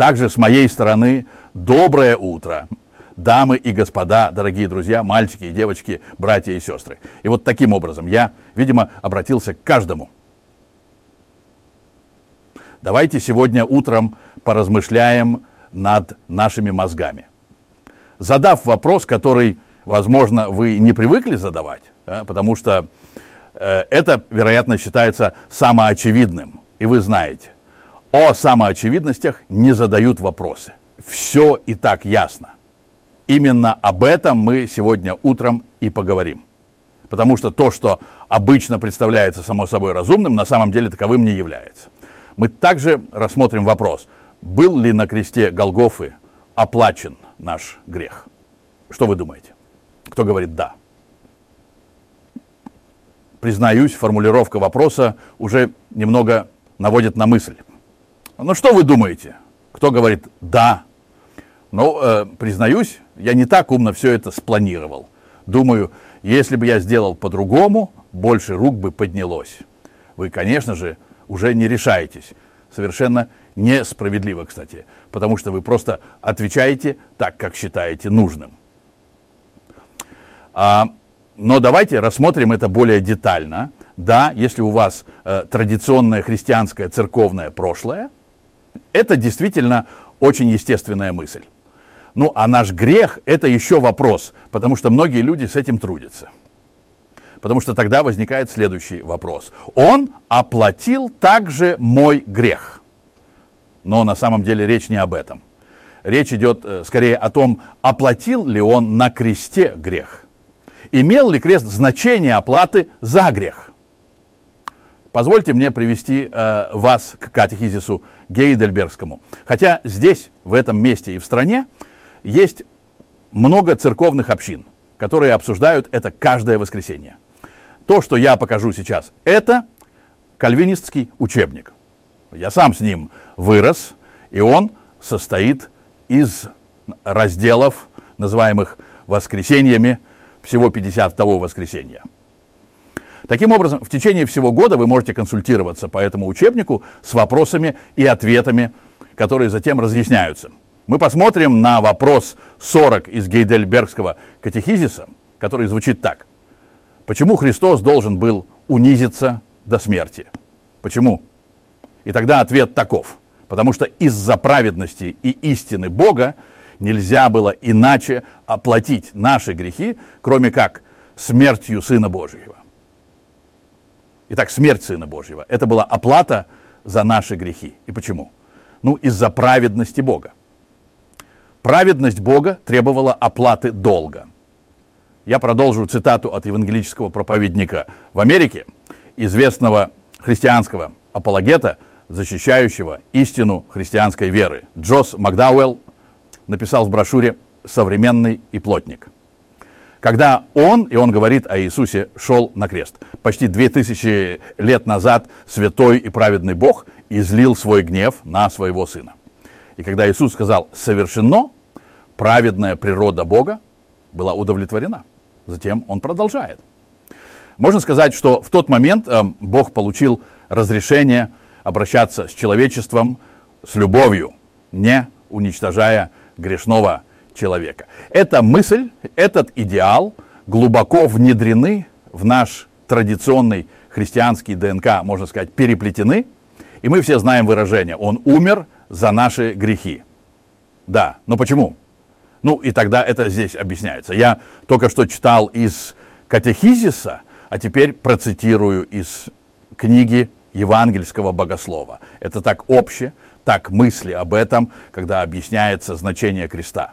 Также с моей стороны доброе утро, дамы и господа, дорогие друзья, мальчики и девочки, братья и сестры. И вот таким образом я, видимо, обратился к каждому. Давайте сегодня утром поразмышляем над нашими мозгами. Задав вопрос, который, возможно, вы не привыкли задавать, да, потому что э, это, вероятно, считается самоочевидным. И вы знаете, о самоочевидностях не задают вопросы. Все и так ясно. Именно об этом мы сегодня утром и поговорим. Потому что то, что обычно представляется само собой разумным, на самом деле таковым не является. Мы также рассмотрим вопрос, был ли на кресте Голгофы оплачен наш грех? Что вы думаете? Кто говорит «да»? Признаюсь, формулировка вопроса уже немного наводит на мысль. Ну что вы думаете? Кто говорит «да»? Ну, э, признаюсь, я не так умно все это спланировал. Думаю, если бы я сделал по-другому, больше рук бы поднялось. Вы, конечно же, уже не решаетесь. Совершенно несправедливо, кстати, потому что вы просто отвечаете так, как считаете нужным. А, но давайте рассмотрим это более детально. Да, если у вас э, традиционное христианское церковное прошлое – это действительно очень естественная мысль. Ну, а наш грех – это еще вопрос, потому что многие люди с этим трудятся. Потому что тогда возникает следующий вопрос. Он оплатил также мой грех. Но на самом деле речь не об этом. Речь идет э, скорее о том, оплатил ли он на кресте грех. Имел ли крест значение оплаты за грех. Позвольте мне привести э, вас к катехизису Гейдельбергскому. Хотя здесь, в этом месте и в стране, есть много церковных общин, которые обсуждают это каждое воскресенье. То, что я покажу сейчас, это кальвинистский учебник. Я сам с ним вырос, и он состоит из разделов, называемых воскресеньями, всего 52 воскресенья. Таким образом, в течение всего года вы можете консультироваться по этому учебнику с вопросами и ответами, которые затем разъясняются. Мы посмотрим на вопрос 40 из Гейдельбергского катехизиса, который звучит так. Почему Христос должен был унизиться до смерти? Почему? И тогда ответ таков. Потому что из-за праведности и истины Бога нельзя было иначе оплатить наши грехи, кроме как смертью Сына Божьего. Итак, смерть Сына Божьего. Это была оплата за наши грехи. И почему? Ну, из-за праведности Бога. Праведность Бога требовала оплаты долга. Я продолжу цитату от евангелического проповедника в Америке, известного христианского апологета, защищающего истину христианской веры. Джос Макдауэлл написал в брошюре «Современный и плотник» когда он, и он говорит о Иисусе, шел на крест. Почти две тысячи лет назад святой и праведный Бог излил свой гнев на своего сына. И когда Иисус сказал «совершено», праведная природа Бога была удовлетворена. Затем он продолжает. Можно сказать, что в тот момент э, Бог получил разрешение обращаться с человечеством с любовью, не уничтожая грешного человека. Эта мысль, этот идеал глубоко внедрены в наш традиционный христианский ДНК, можно сказать, переплетены. И мы все знаем выражение «Он умер за наши грехи». Да, но почему? Ну, и тогда это здесь объясняется. Я только что читал из катехизиса, а теперь процитирую из книги евангельского богослова. Это так обще, так мысли об этом, когда объясняется значение креста.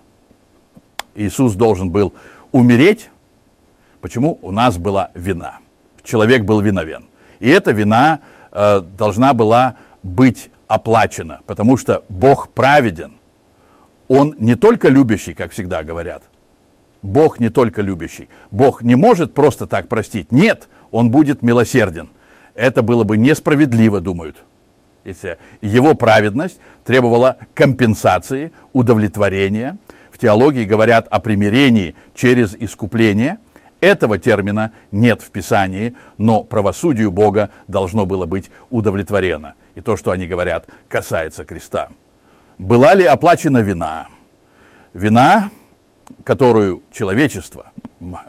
Иисус должен был умереть. Почему? У нас была вина. Человек был виновен. И эта вина э, должна была быть оплачена, потому что Бог праведен. Он не только любящий, как всегда говорят. Бог не только любящий. Бог не может просто так простить. Нет, Он будет милосерден. Это было бы несправедливо, думают. Если его праведность требовала компенсации, удовлетворения – в теологии говорят о примирении через искупление. Этого термина нет в Писании, но правосудию Бога должно было быть удовлетворено. И то, что они говорят, касается креста. была ли оплачена вина. Вина, которую человечество,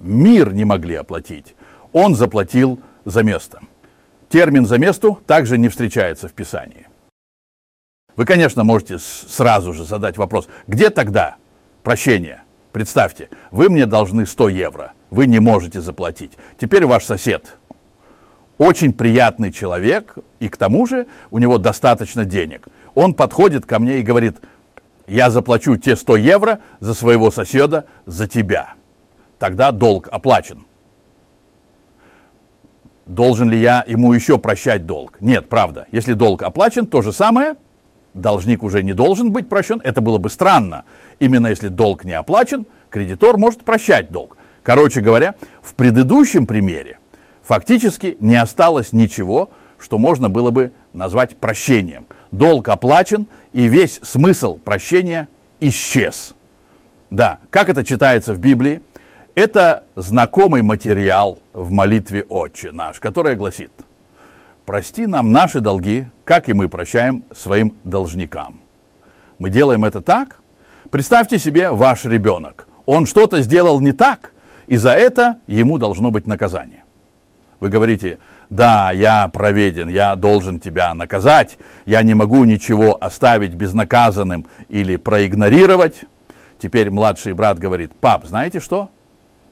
мир не могли оплатить, он заплатил за место. Термин «за месту» также не встречается в Писании. Вы, конечно, можете сразу же задать вопрос, где тогда прощение? Представьте, вы мне должны 100 евро, вы не можете заплатить. Теперь ваш сосед, очень приятный человек, и к тому же у него достаточно денег. Он подходит ко мне и говорит, я заплачу те 100 евро за своего соседа, за тебя. Тогда долг оплачен. Должен ли я ему еще прощать долг? Нет, правда. Если долг оплачен, то же самое, должник уже не должен быть прощен. Это было бы странно. Именно если долг не оплачен, кредитор может прощать долг. Короче говоря, в предыдущем примере фактически не осталось ничего, что можно было бы назвать прощением. Долг оплачен, и весь смысл прощения исчез. Да, как это читается в Библии? Это знакомый материал в молитве «Отче наш», которая гласит «Прости нам наши долги, как и мы прощаем своим должникам». Мы делаем это так. Представьте себе ваш ребенок. Он что-то сделал не так, и за это ему должно быть наказание. Вы говорите, да, я проведен, я должен тебя наказать, я не могу ничего оставить безнаказанным или проигнорировать. Теперь младший брат говорит, пап, знаете что?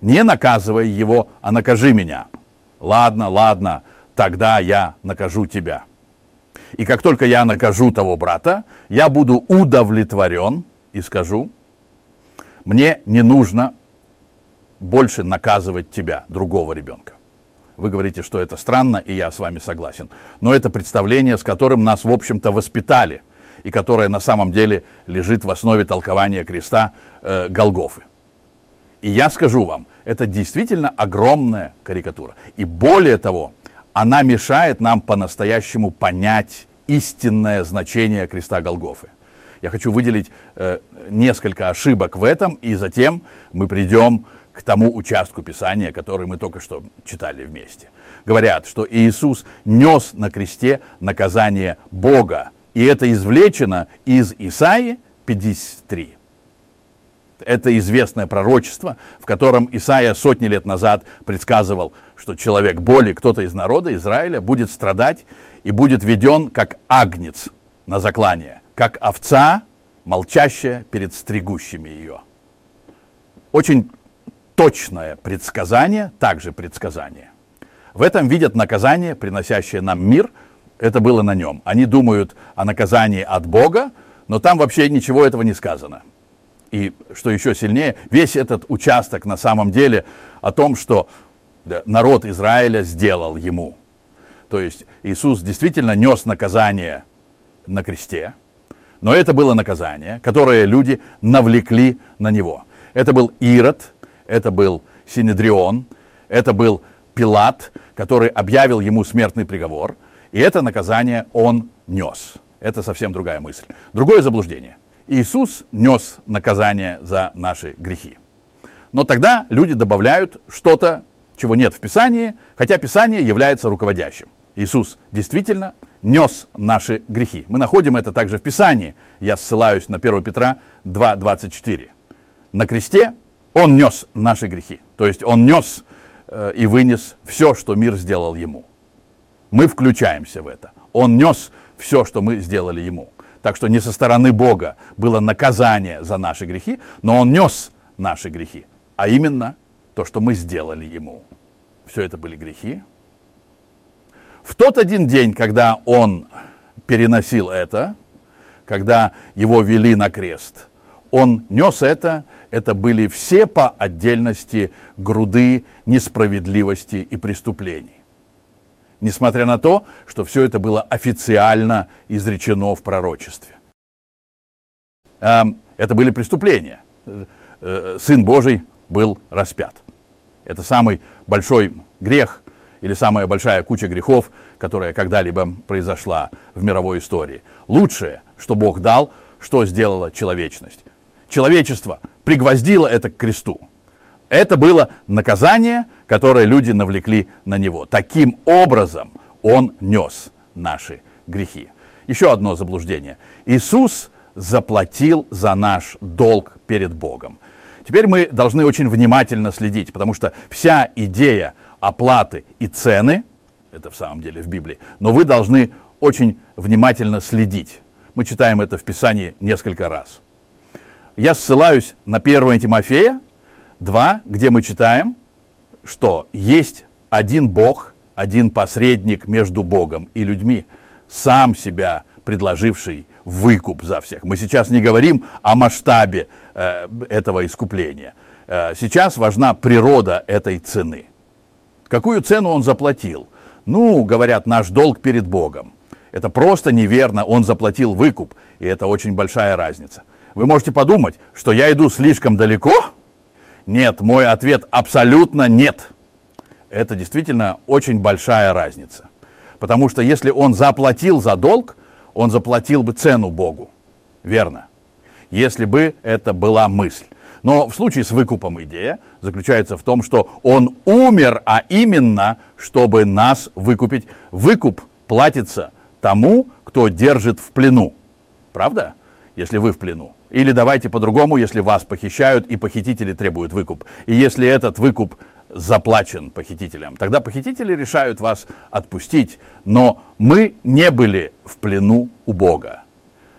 Не наказывай его, а накажи меня. Ладно, ладно, тогда я накажу тебя. И как только я накажу того брата, я буду удовлетворен и скажу, мне не нужно больше наказывать тебя, другого ребенка. Вы говорите, что это странно, и я с вами согласен. Но это представление, с которым нас, в общем-то, воспитали, и которое на самом деле лежит в основе толкования креста э, Голгофы. И я скажу вам, это действительно огромная карикатура. И более того, она мешает нам по-настоящему понять истинное значение креста Голгофы. Я хочу выделить э, несколько ошибок в этом, и затем мы придем к тому участку Писания, который мы только что читали вместе. Говорят, что Иисус нес на кресте наказание Бога, и это извлечено из Исаии 53. Это известное пророчество, в котором Исаия сотни лет назад предсказывал, что человек боли, кто-то из народа Израиля, будет страдать и будет веден как агнец на заклание, как овца, молчащая перед стригущими ее. Очень точное предсказание, также предсказание. В этом видят наказание, приносящее нам мир. Это было на нем. Они думают о наказании от Бога, но там вообще ничего этого не сказано. И что еще сильнее, весь этот участок на самом деле о том, что народ Израиля сделал ему. То есть Иисус действительно нес наказание на кресте, но это было наказание, которое люди навлекли на него. Это был Ирод, это был Синедрион, это был Пилат, который объявил ему смертный приговор, и это наказание он нес. Это совсем другая мысль. Другое заблуждение – Иисус нес наказание за наши грехи. Но тогда люди добавляют что-то, чего нет в Писании, хотя Писание является руководящим. Иисус действительно нес наши грехи. Мы находим это также в Писании. Я ссылаюсь на 1 Петра 2.24. На кресте Он нес наши грехи. То есть Он нес э, и вынес все, что мир сделал Ему. Мы включаемся в это. Он нес все, что мы сделали Ему. Так что не со стороны Бога было наказание за наши грехи, но Он нес наши грехи, а именно то, что мы сделали Ему. Все это были грехи. В тот один день, когда Он переносил это, когда Его вели на крест, Он нес это, это были все по отдельности груды несправедливости и преступлений несмотря на то, что все это было официально изречено в пророчестве. Эм, это были преступления. Э, Сын Божий был распят. Это самый большой грех или самая большая куча грехов, которая когда-либо произошла в мировой истории. Лучшее, что Бог дал, что сделала человечность. Человечество пригвоздило это к кресту. Это было наказание, которое люди навлекли на него. Таким образом он нес наши грехи. Еще одно заблуждение. Иисус заплатил за наш долг перед Богом. Теперь мы должны очень внимательно следить, потому что вся идея оплаты и цены, это в самом деле в Библии, но вы должны очень внимательно следить. Мы читаем это в Писании несколько раз. Я ссылаюсь на 1 Тимофея 2, где мы читаем, что есть один Бог, один посредник между Богом и людьми, сам себя предложивший выкуп за всех. Мы сейчас не говорим о масштабе э, этого искупления. Э, сейчас важна природа этой цены. Какую цену он заплатил? Ну, говорят, наш долг перед Богом. Это просто неверно, он заплатил выкуп, и это очень большая разница. Вы можете подумать, что я иду слишком далеко? Нет, мой ответ абсолютно нет. Это действительно очень большая разница. Потому что если он заплатил за долг, он заплатил бы цену Богу. Верно. Если бы это была мысль. Но в случае с выкупом идея заключается в том, что он умер, а именно, чтобы нас выкупить. Выкуп платится тому, кто держит в плену. Правда? Если вы в плену. Или давайте по-другому, если вас похищают и похитители требуют выкуп. И если этот выкуп заплачен похитителям, тогда похитители решают вас отпустить. Но мы не были в плену у Бога.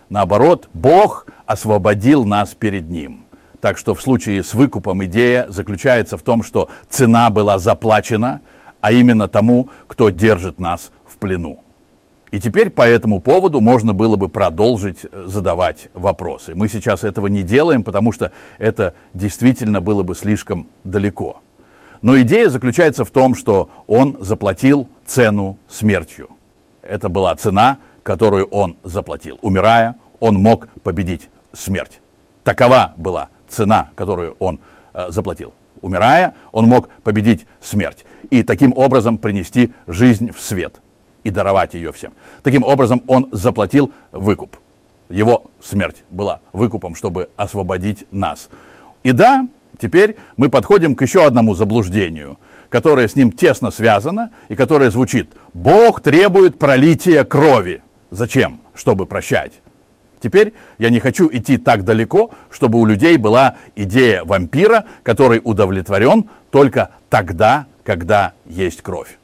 Наоборот, Бог освободил нас перед Ним. Так что в случае с выкупом идея заключается в том, что цена была заплачена, а именно тому, кто держит нас в плену. И теперь по этому поводу можно было бы продолжить э, задавать вопросы. Мы сейчас этого не делаем, потому что это действительно было бы слишком далеко. Но идея заключается в том, что он заплатил цену смертью. Это была цена, которую он заплатил. Умирая, он мог победить смерть. Такова была цена, которую он э, заплатил. Умирая, он мог победить смерть и таким образом принести жизнь в свет – и даровать ее всем. Таким образом, он заплатил выкуп. Его смерть была выкупом, чтобы освободить нас. И да, теперь мы подходим к еще одному заблуждению, которое с ним тесно связано и которое звучит «Бог требует пролития крови». Зачем? Чтобы прощать. Теперь я не хочу идти так далеко, чтобы у людей была идея вампира, который удовлетворен только тогда, когда есть кровь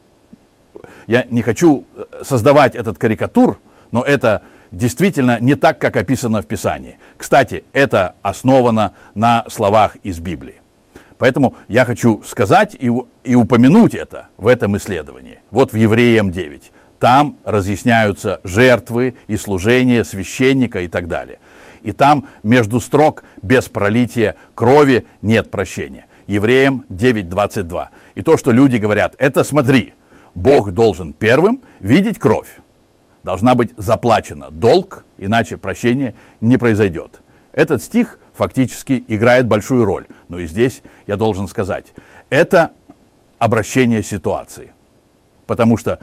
я не хочу э, создавать этот карикатур, но это действительно не так, как описано в Писании. Кстати, это основано на словах из Библии. Поэтому я хочу сказать и, и упомянуть это в этом исследовании. Вот в Евреям 9. Там разъясняются жертвы и служение священника и так далее. И там между строк без пролития крови нет прощения. Евреям 9.22. И то, что люди говорят, это смотри, Бог должен первым видеть кровь. Должна быть заплачена долг, иначе прощение не произойдет. Этот стих фактически играет большую роль. Но и здесь я должен сказать, это обращение ситуации. Потому что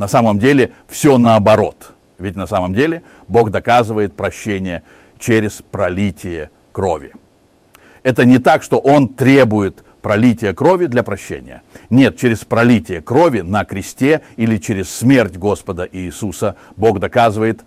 на самом деле все наоборот. Ведь на самом деле Бог доказывает прощение через пролитие крови. Это не так, что Он требует пролития крови для прощения. Нет, через пролитие крови на кресте или через смерть Господа Иисуса Бог доказывает,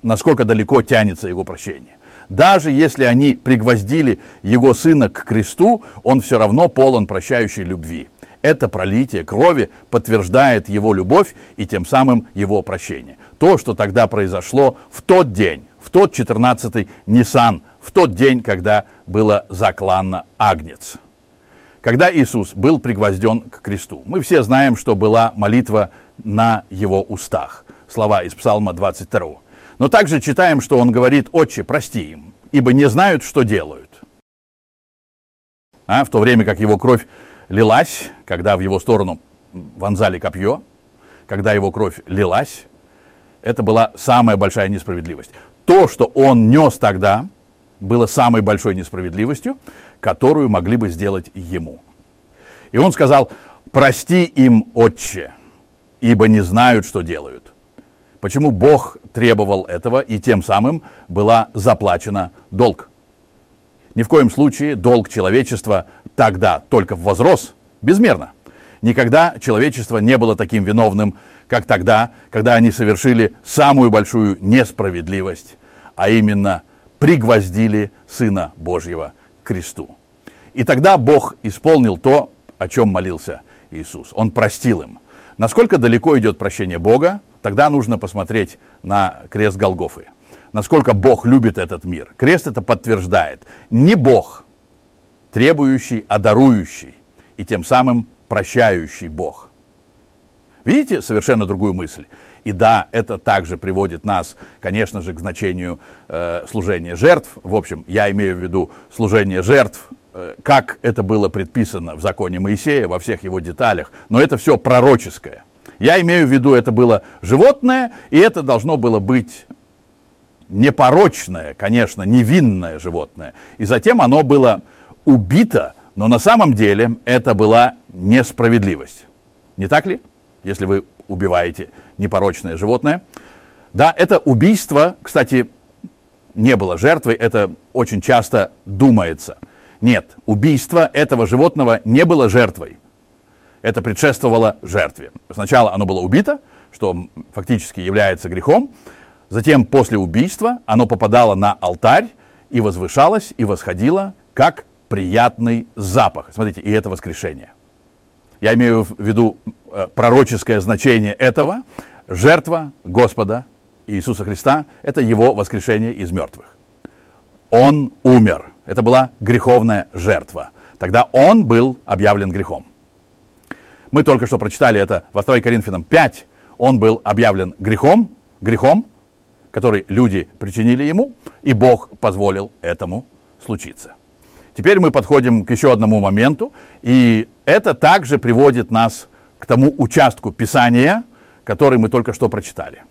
насколько далеко тянется его прощение. Даже если они пригвоздили его сына к кресту, он все равно полон прощающей любви. Это пролитие крови подтверждает его любовь и тем самым его прощение. То, что тогда произошло в тот день, в тот 14-й Ниссан, в тот день, когда было закланно Агнец когда Иисус был пригвозден к кресту. Мы все знаем, что была молитва на его устах. Слова из Псалма 22. Но также читаем, что он говорит, «Отче, прости им, ибо не знают, что делают». А, в то время как его кровь лилась, когда в его сторону вонзали копье, когда его кровь лилась, это была самая большая несправедливость. То, что он нес тогда, было самой большой несправедливостью, которую могли бы сделать ему. И он сказал, прости им, отче, ибо не знают, что делают. Почему Бог требовал этого, и тем самым была заплачена долг. Ни в коем случае долг человечества тогда только возрос безмерно. Никогда человечество не было таким виновным, как тогда, когда они совершили самую большую несправедливость, а именно – пригвоздили Сына Божьего к кресту. И тогда Бог исполнил то, о чем молился Иисус. Он простил им. Насколько далеко идет прощение Бога, тогда нужно посмотреть на крест Голгофы. Насколько Бог любит этот мир. Крест это подтверждает. Не Бог, требующий, а дарующий. И тем самым прощающий Бог. Видите совершенно другую мысль? И да, это также приводит нас, конечно же, к значению э, служения жертв. В общем, я имею в виду служение жертв, э, как это было предписано в законе Моисея во всех его деталях. Но это все пророческое. Я имею в виду, это было животное, и это должно было быть непорочное, конечно, невинное животное. И затем оно было убито, но на самом деле это была несправедливость. Не так ли? Если вы убиваете непорочное животное. Да, это убийство, кстати, не было жертвой, это очень часто думается. Нет, убийство этого животного не было жертвой. Это предшествовало жертве. Сначала оно было убито, что фактически является грехом. Затем после убийства оно попадало на алтарь и возвышалось, и восходило, как приятный запах. Смотрите, и это воскрешение. Я имею в виду э, пророческое значение этого. Жертва Господа Иисуса Христа – это Его воскрешение из мертвых. Он умер. Это была греховная жертва. Тогда Он был объявлен грехом. Мы только что прочитали это во 2 Коринфянам 5. Он был объявлен грехом, грехом, который люди причинили ему, и Бог позволил этому случиться. Теперь мы подходим к еще одному моменту, и это также приводит нас к тому участку Писания, который мы только что прочитали.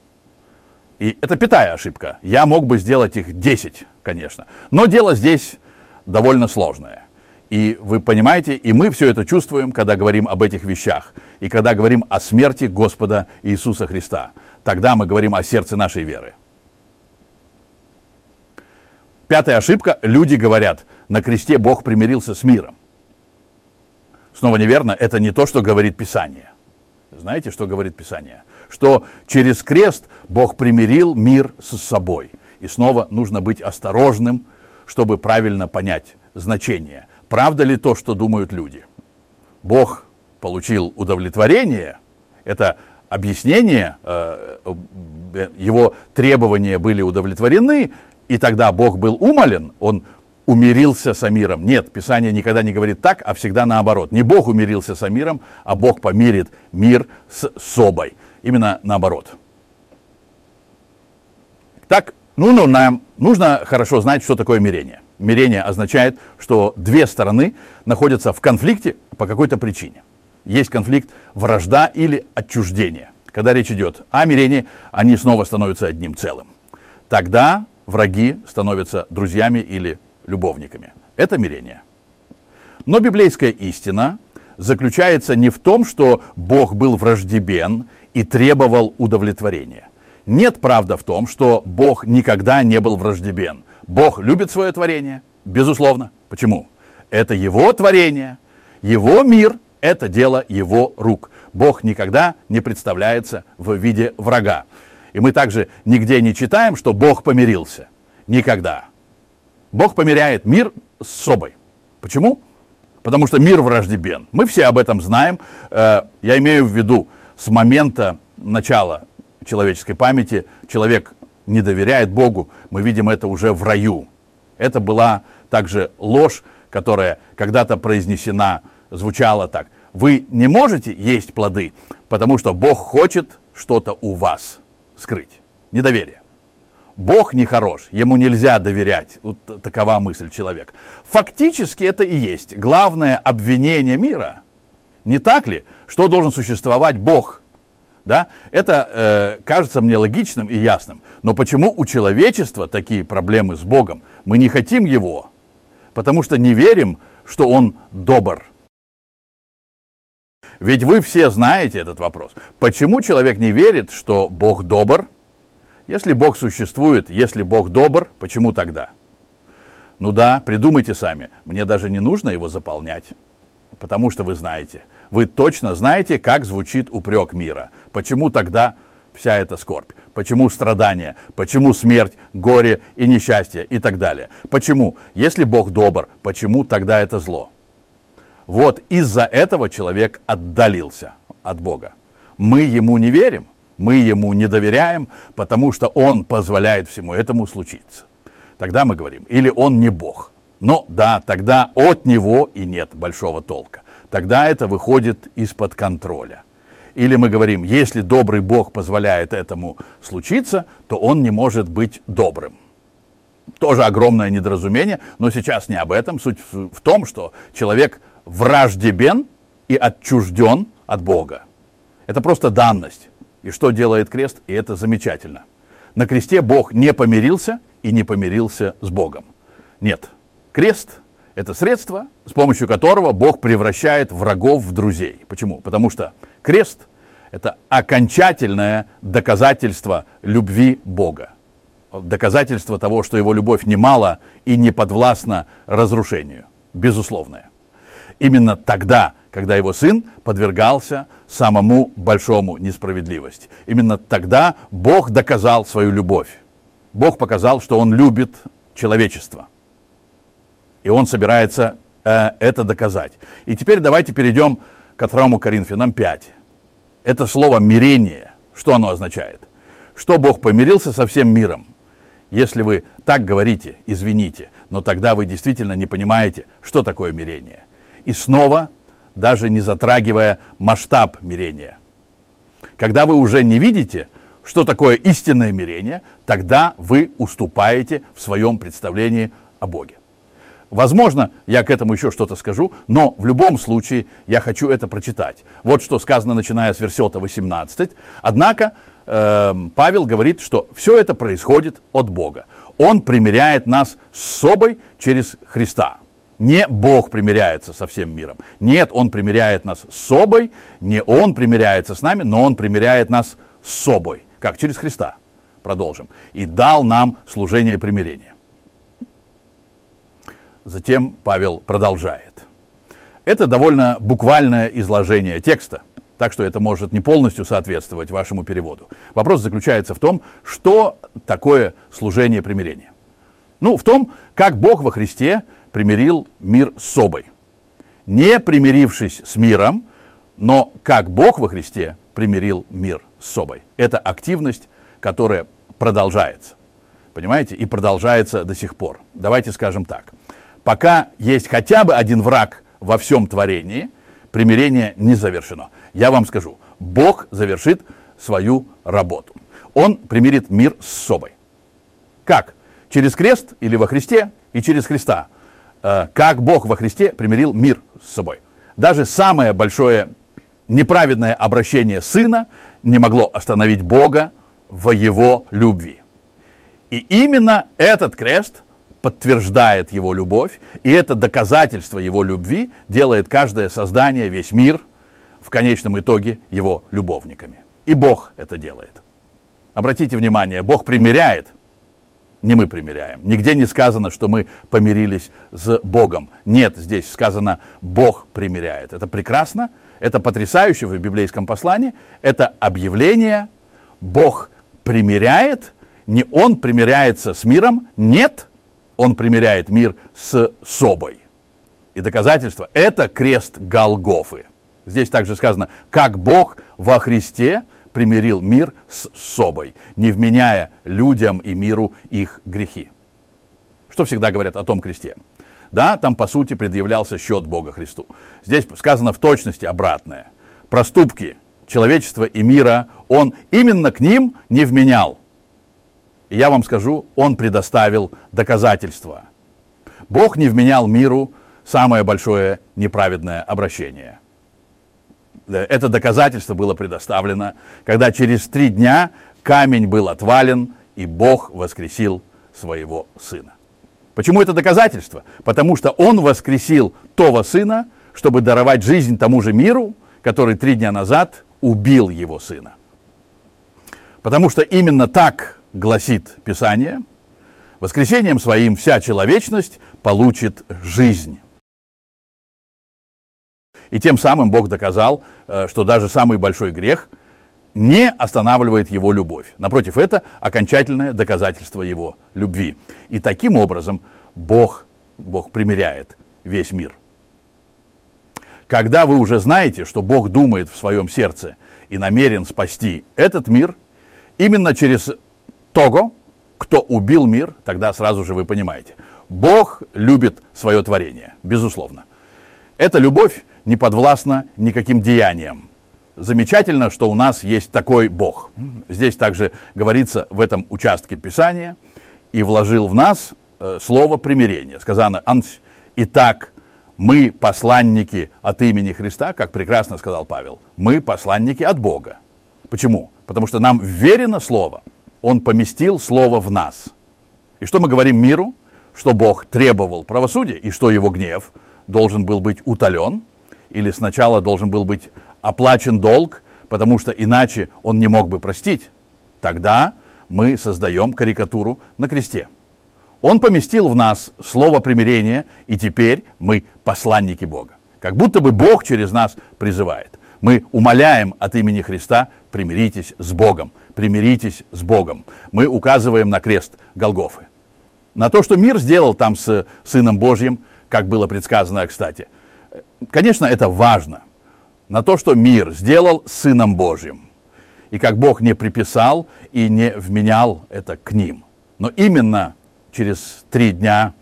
И это пятая ошибка. Я мог бы сделать их 10, конечно. Но дело здесь довольно сложное. И вы понимаете, и мы все это чувствуем, когда говорим об этих вещах. И когда говорим о смерти Господа Иисуса Христа. Тогда мы говорим о сердце нашей веры. Пятая ошибка. Люди говорят, на кресте Бог примирился с миром. Снова неверно, это не то, что говорит Писание. Знаете, что говорит Писание? Что через крест Бог примирил мир с собой. И снова нужно быть осторожным, чтобы правильно понять значение. Правда ли то, что думают люди? Бог получил удовлетворение, это объяснение, э, э, его требования были удовлетворены, и тогда Бог был умолен, он умирился с миром. Нет, Писание никогда не говорит так, а всегда наоборот. Не Бог умирился с миром, а Бог помирит мир с собой. Именно наоборот. Так, ну, ну, нам нужно хорошо знать, что такое мирение. Мирение означает, что две стороны находятся в конфликте по какой-то причине. Есть конфликт вражда или отчуждение. Когда речь идет о мирении, они снова становятся одним целым. Тогда враги становятся друзьями или любовниками. Это мирение. Но библейская истина заключается не в том, что Бог был враждебен и требовал удовлетворения. Нет правда в том, что Бог никогда не был враждебен. Бог любит свое творение, безусловно. Почему? Это его творение, его мир, это дело его рук. Бог никогда не представляется в виде врага. И мы также нигде не читаем, что Бог помирился. Никогда. Бог померяет мир с собой. Почему? Потому что мир враждебен. Мы все об этом знаем. Э, я имею в виду, с момента начала человеческой памяти человек не доверяет Богу. Мы видим это уже в раю. Это была также ложь, которая когда-то произнесена, звучала так. Вы не можете есть плоды, потому что Бог хочет что-то у вас скрыть. Недоверие. Бог нехорош, ему нельзя доверять. Вот такова мысль человека. Фактически это и есть главное обвинение мира. Не так ли? Что должен существовать Бог? Да? Это э, кажется мне логичным и ясным. Но почему у человечества такие проблемы с Богом? Мы не хотим Его, потому что не верим, что Он добр. Ведь вы все знаете этот вопрос. Почему человек не верит, что Бог добр? Если Бог существует, если Бог добр, почему тогда? Ну да, придумайте сами. Мне даже не нужно его заполнять, потому что вы знаете. Вы точно знаете, как звучит упрек мира. Почему тогда вся эта скорбь? Почему страдания? Почему смерть, горе и несчастье и так далее? Почему? Если Бог добр, почему тогда это зло? Вот из-за этого человек отдалился от Бога. Мы ему не верим, мы ему не доверяем, потому что он позволяет всему этому случиться. Тогда мы говорим, или он не Бог. Но да, тогда от него и нет большого толка. Тогда это выходит из-под контроля. Или мы говорим, если добрый Бог позволяет этому случиться, то он не может быть добрым. Тоже огромное недоразумение, но сейчас не об этом. Суть в том, что человек враждебен и отчужден от Бога. Это просто данность. И что делает крест? И это замечательно. На кресте Бог не помирился и не помирился с Богом. Нет, крест – это средство, с помощью которого Бог превращает врагов в друзей. Почему? Потому что крест – это окончательное доказательство любви Бога. Доказательство того, что его любовь немало и не подвластна разрушению. Безусловное. Именно тогда, когда его сын подвергался самому большому несправедливости. Именно тогда Бог доказал свою любовь. Бог показал, что Он любит человечество. И Он собирается э, это доказать. И теперь давайте перейдем к 2 Коринфянам 5. Это слово «мирение». Что оно означает? Что Бог помирился со всем миром. Если вы так говорите, извините, но тогда вы действительно не понимаете, что такое мирение. И снова, даже не затрагивая масштаб мирения. Когда вы уже не видите, что такое истинное мирение, тогда вы уступаете в своем представлении о Боге. Возможно, я к этому еще что-то скажу, но в любом случае я хочу это прочитать. Вот что сказано, начиная с версета 18. Однако э, Павел говорит, что все это происходит от Бога. Он примиряет нас с собой через Христа. Не Бог примиряется со всем миром. Нет, Он примиряет нас с собой, не Он примиряется с нами, но Он примиряет нас с собой. Как? Через Христа. Продолжим. И дал нам служение примирения. Затем Павел продолжает. Это довольно буквальное изложение текста, так что это может не полностью соответствовать вашему переводу. Вопрос заключается в том, что такое служение примирения. Ну, в том, как Бог во Христе примирил мир с собой. Не примирившись с миром, но как Бог во Христе примирил мир с собой. Это активность, которая продолжается. Понимаете? И продолжается до сих пор. Давайте скажем так. Пока есть хотя бы один враг во всем творении, примирение не завершено. Я вам скажу, Бог завершит свою работу. Он примирит мир с собой. Как? Через крест или во Христе и через Христа. Э, как Бог во Христе примирил мир с собой. Даже самое большое неправедное обращение сына не могло остановить Бога в его любви. И именно этот крест подтверждает его любовь, и это доказательство его любви делает каждое создание, весь мир, в конечном итоге его любовниками. И Бог это делает. Обратите внимание, Бог примиряет, не мы примиряем. Нигде не сказано, что мы помирились с Богом. Нет, здесь сказано, Бог примиряет. Это прекрасно, это потрясающе в библейском послании. Это объявление, Бог примиряет, не Он примиряется с миром, нет, Он примиряет мир с собой. И доказательство – это крест Голгофы. Здесь также сказано, как Бог во Христе примирил мир с собой, не вменяя людям и миру их грехи. Что всегда говорят о том кресте? Да, там по сути предъявлялся счет Бога Христу. Здесь сказано в точности обратное. Проступки человечества и мира он именно к ним не вменял. И я вам скажу, он предоставил доказательства. Бог не вменял миру самое большое неправедное обращение. Это доказательство было предоставлено, когда через три дня камень был отвален, и Бог воскресил своего сына. Почему это доказательство? Потому что он воскресил того сына, чтобы даровать жизнь тому же миру, который три дня назад убил его сына. Потому что именно так гласит Писание, воскресением своим вся человечность получит жизнь. И тем самым Бог доказал, э, что даже самый большой грех не останавливает его любовь. Напротив, это окончательное доказательство его любви. И таким образом Бог, Бог примиряет весь мир. Когда вы уже знаете, что Бог думает в своем сердце и намерен спасти этот мир, именно через того, кто убил мир, тогда сразу же вы понимаете. Бог любит свое творение, безусловно. Эта любовь не подвластна никаким деяниям. Замечательно, что у нас есть такой Бог. Здесь также говорится в этом участке Писания, и вложил в нас э, слово примирения. Сказано, итак, мы посланники от имени Христа, как прекрасно сказал Павел, мы посланники от Бога. Почему? Потому что нам верено Слово. Он поместил Слово в нас. И что мы говорим миру? Что Бог требовал правосудия, и что его гнев должен был быть утолен, или сначала должен был быть оплачен долг, потому что иначе он не мог бы простить. Тогда мы создаем карикатуру на кресте. Он поместил в нас слово примирения, и теперь мы посланники Бога. Как будто бы Бог через нас призывает. Мы умоляем от имени Христа, примиритесь с Богом, примиритесь с Богом. Мы указываем на крест Голгофы. На то, что мир сделал там с Сыном Божьим, как было предсказано, кстати. Конечно, это важно. На то, что мир сделал Сыном Божьим. И как Бог не приписал и не вменял это к ним. Но именно через три дня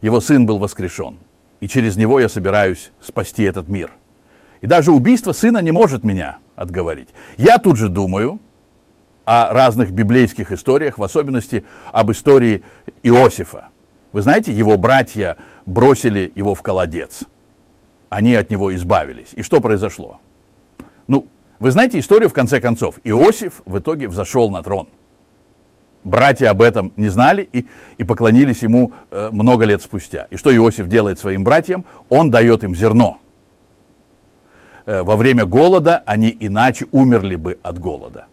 его сын был воскрешен. И через него я собираюсь спасти этот мир. И даже убийство сына не может меня отговорить. Я тут же думаю о разных библейских историях, в особенности об истории Иосифа. Вы знаете, его братья бросили его в колодец. Они от него избавились. И что произошло? Ну, вы знаете историю в конце концов. Иосиф в итоге взошел на трон братья об этом не знали и, и поклонились ему э, много лет спустя. И что Иосиф делает своим братьям? Он дает им зерно. Э, во время голода они иначе умерли бы от голода.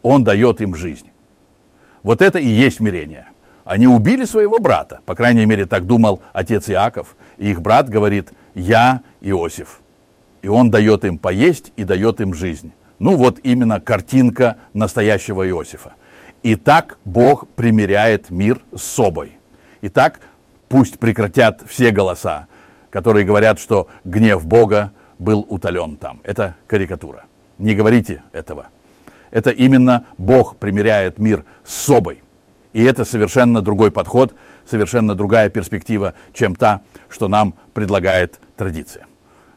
Он дает им жизнь. Вот это и есть мирение. Они убили своего брата, по крайней мере, так думал отец Иаков. И их брат говорит, я Иосиф. И он дает им поесть и дает им жизнь. Ну вот именно картинка настоящего Иосифа. И так Бог примиряет мир с собой. Итак, пусть прекратят все голоса, которые говорят, что гнев Бога был утолен там. Это карикатура. Не говорите этого. Это именно Бог примиряет мир с собой. И это совершенно другой подход, совершенно другая перспектива, чем та, что нам предлагает традиция.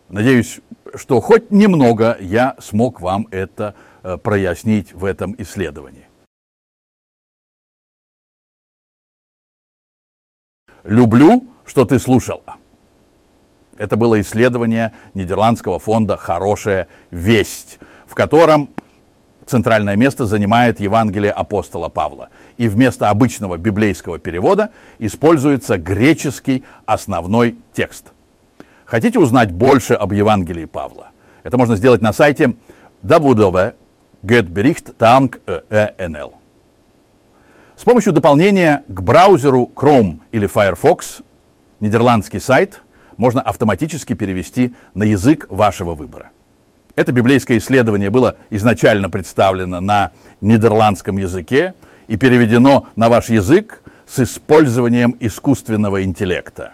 Надеюсь, что хоть немного я смог вам это э, прояснить в этом исследовании. «Люблю, что ты слушала». Это было исследование Нидерландского фонда «Хорошая весть», в котором центральное место занимает Евангелие апостола Павла. И вместо обычного библейского перевода используется греческий основной текст. Хотите узнать больше об Евангелии Павла? Это можно сделать на сайте www.getbericht.nl. С помощью дополнения к браузеру Chrome или Firefox нидерландский сайт можно автоматически перевести на язык вашего выбора. Это библейское исследование было изначально представлено на нидерландском языке и переведено на ваш язык с использованием искусственного интеллекта.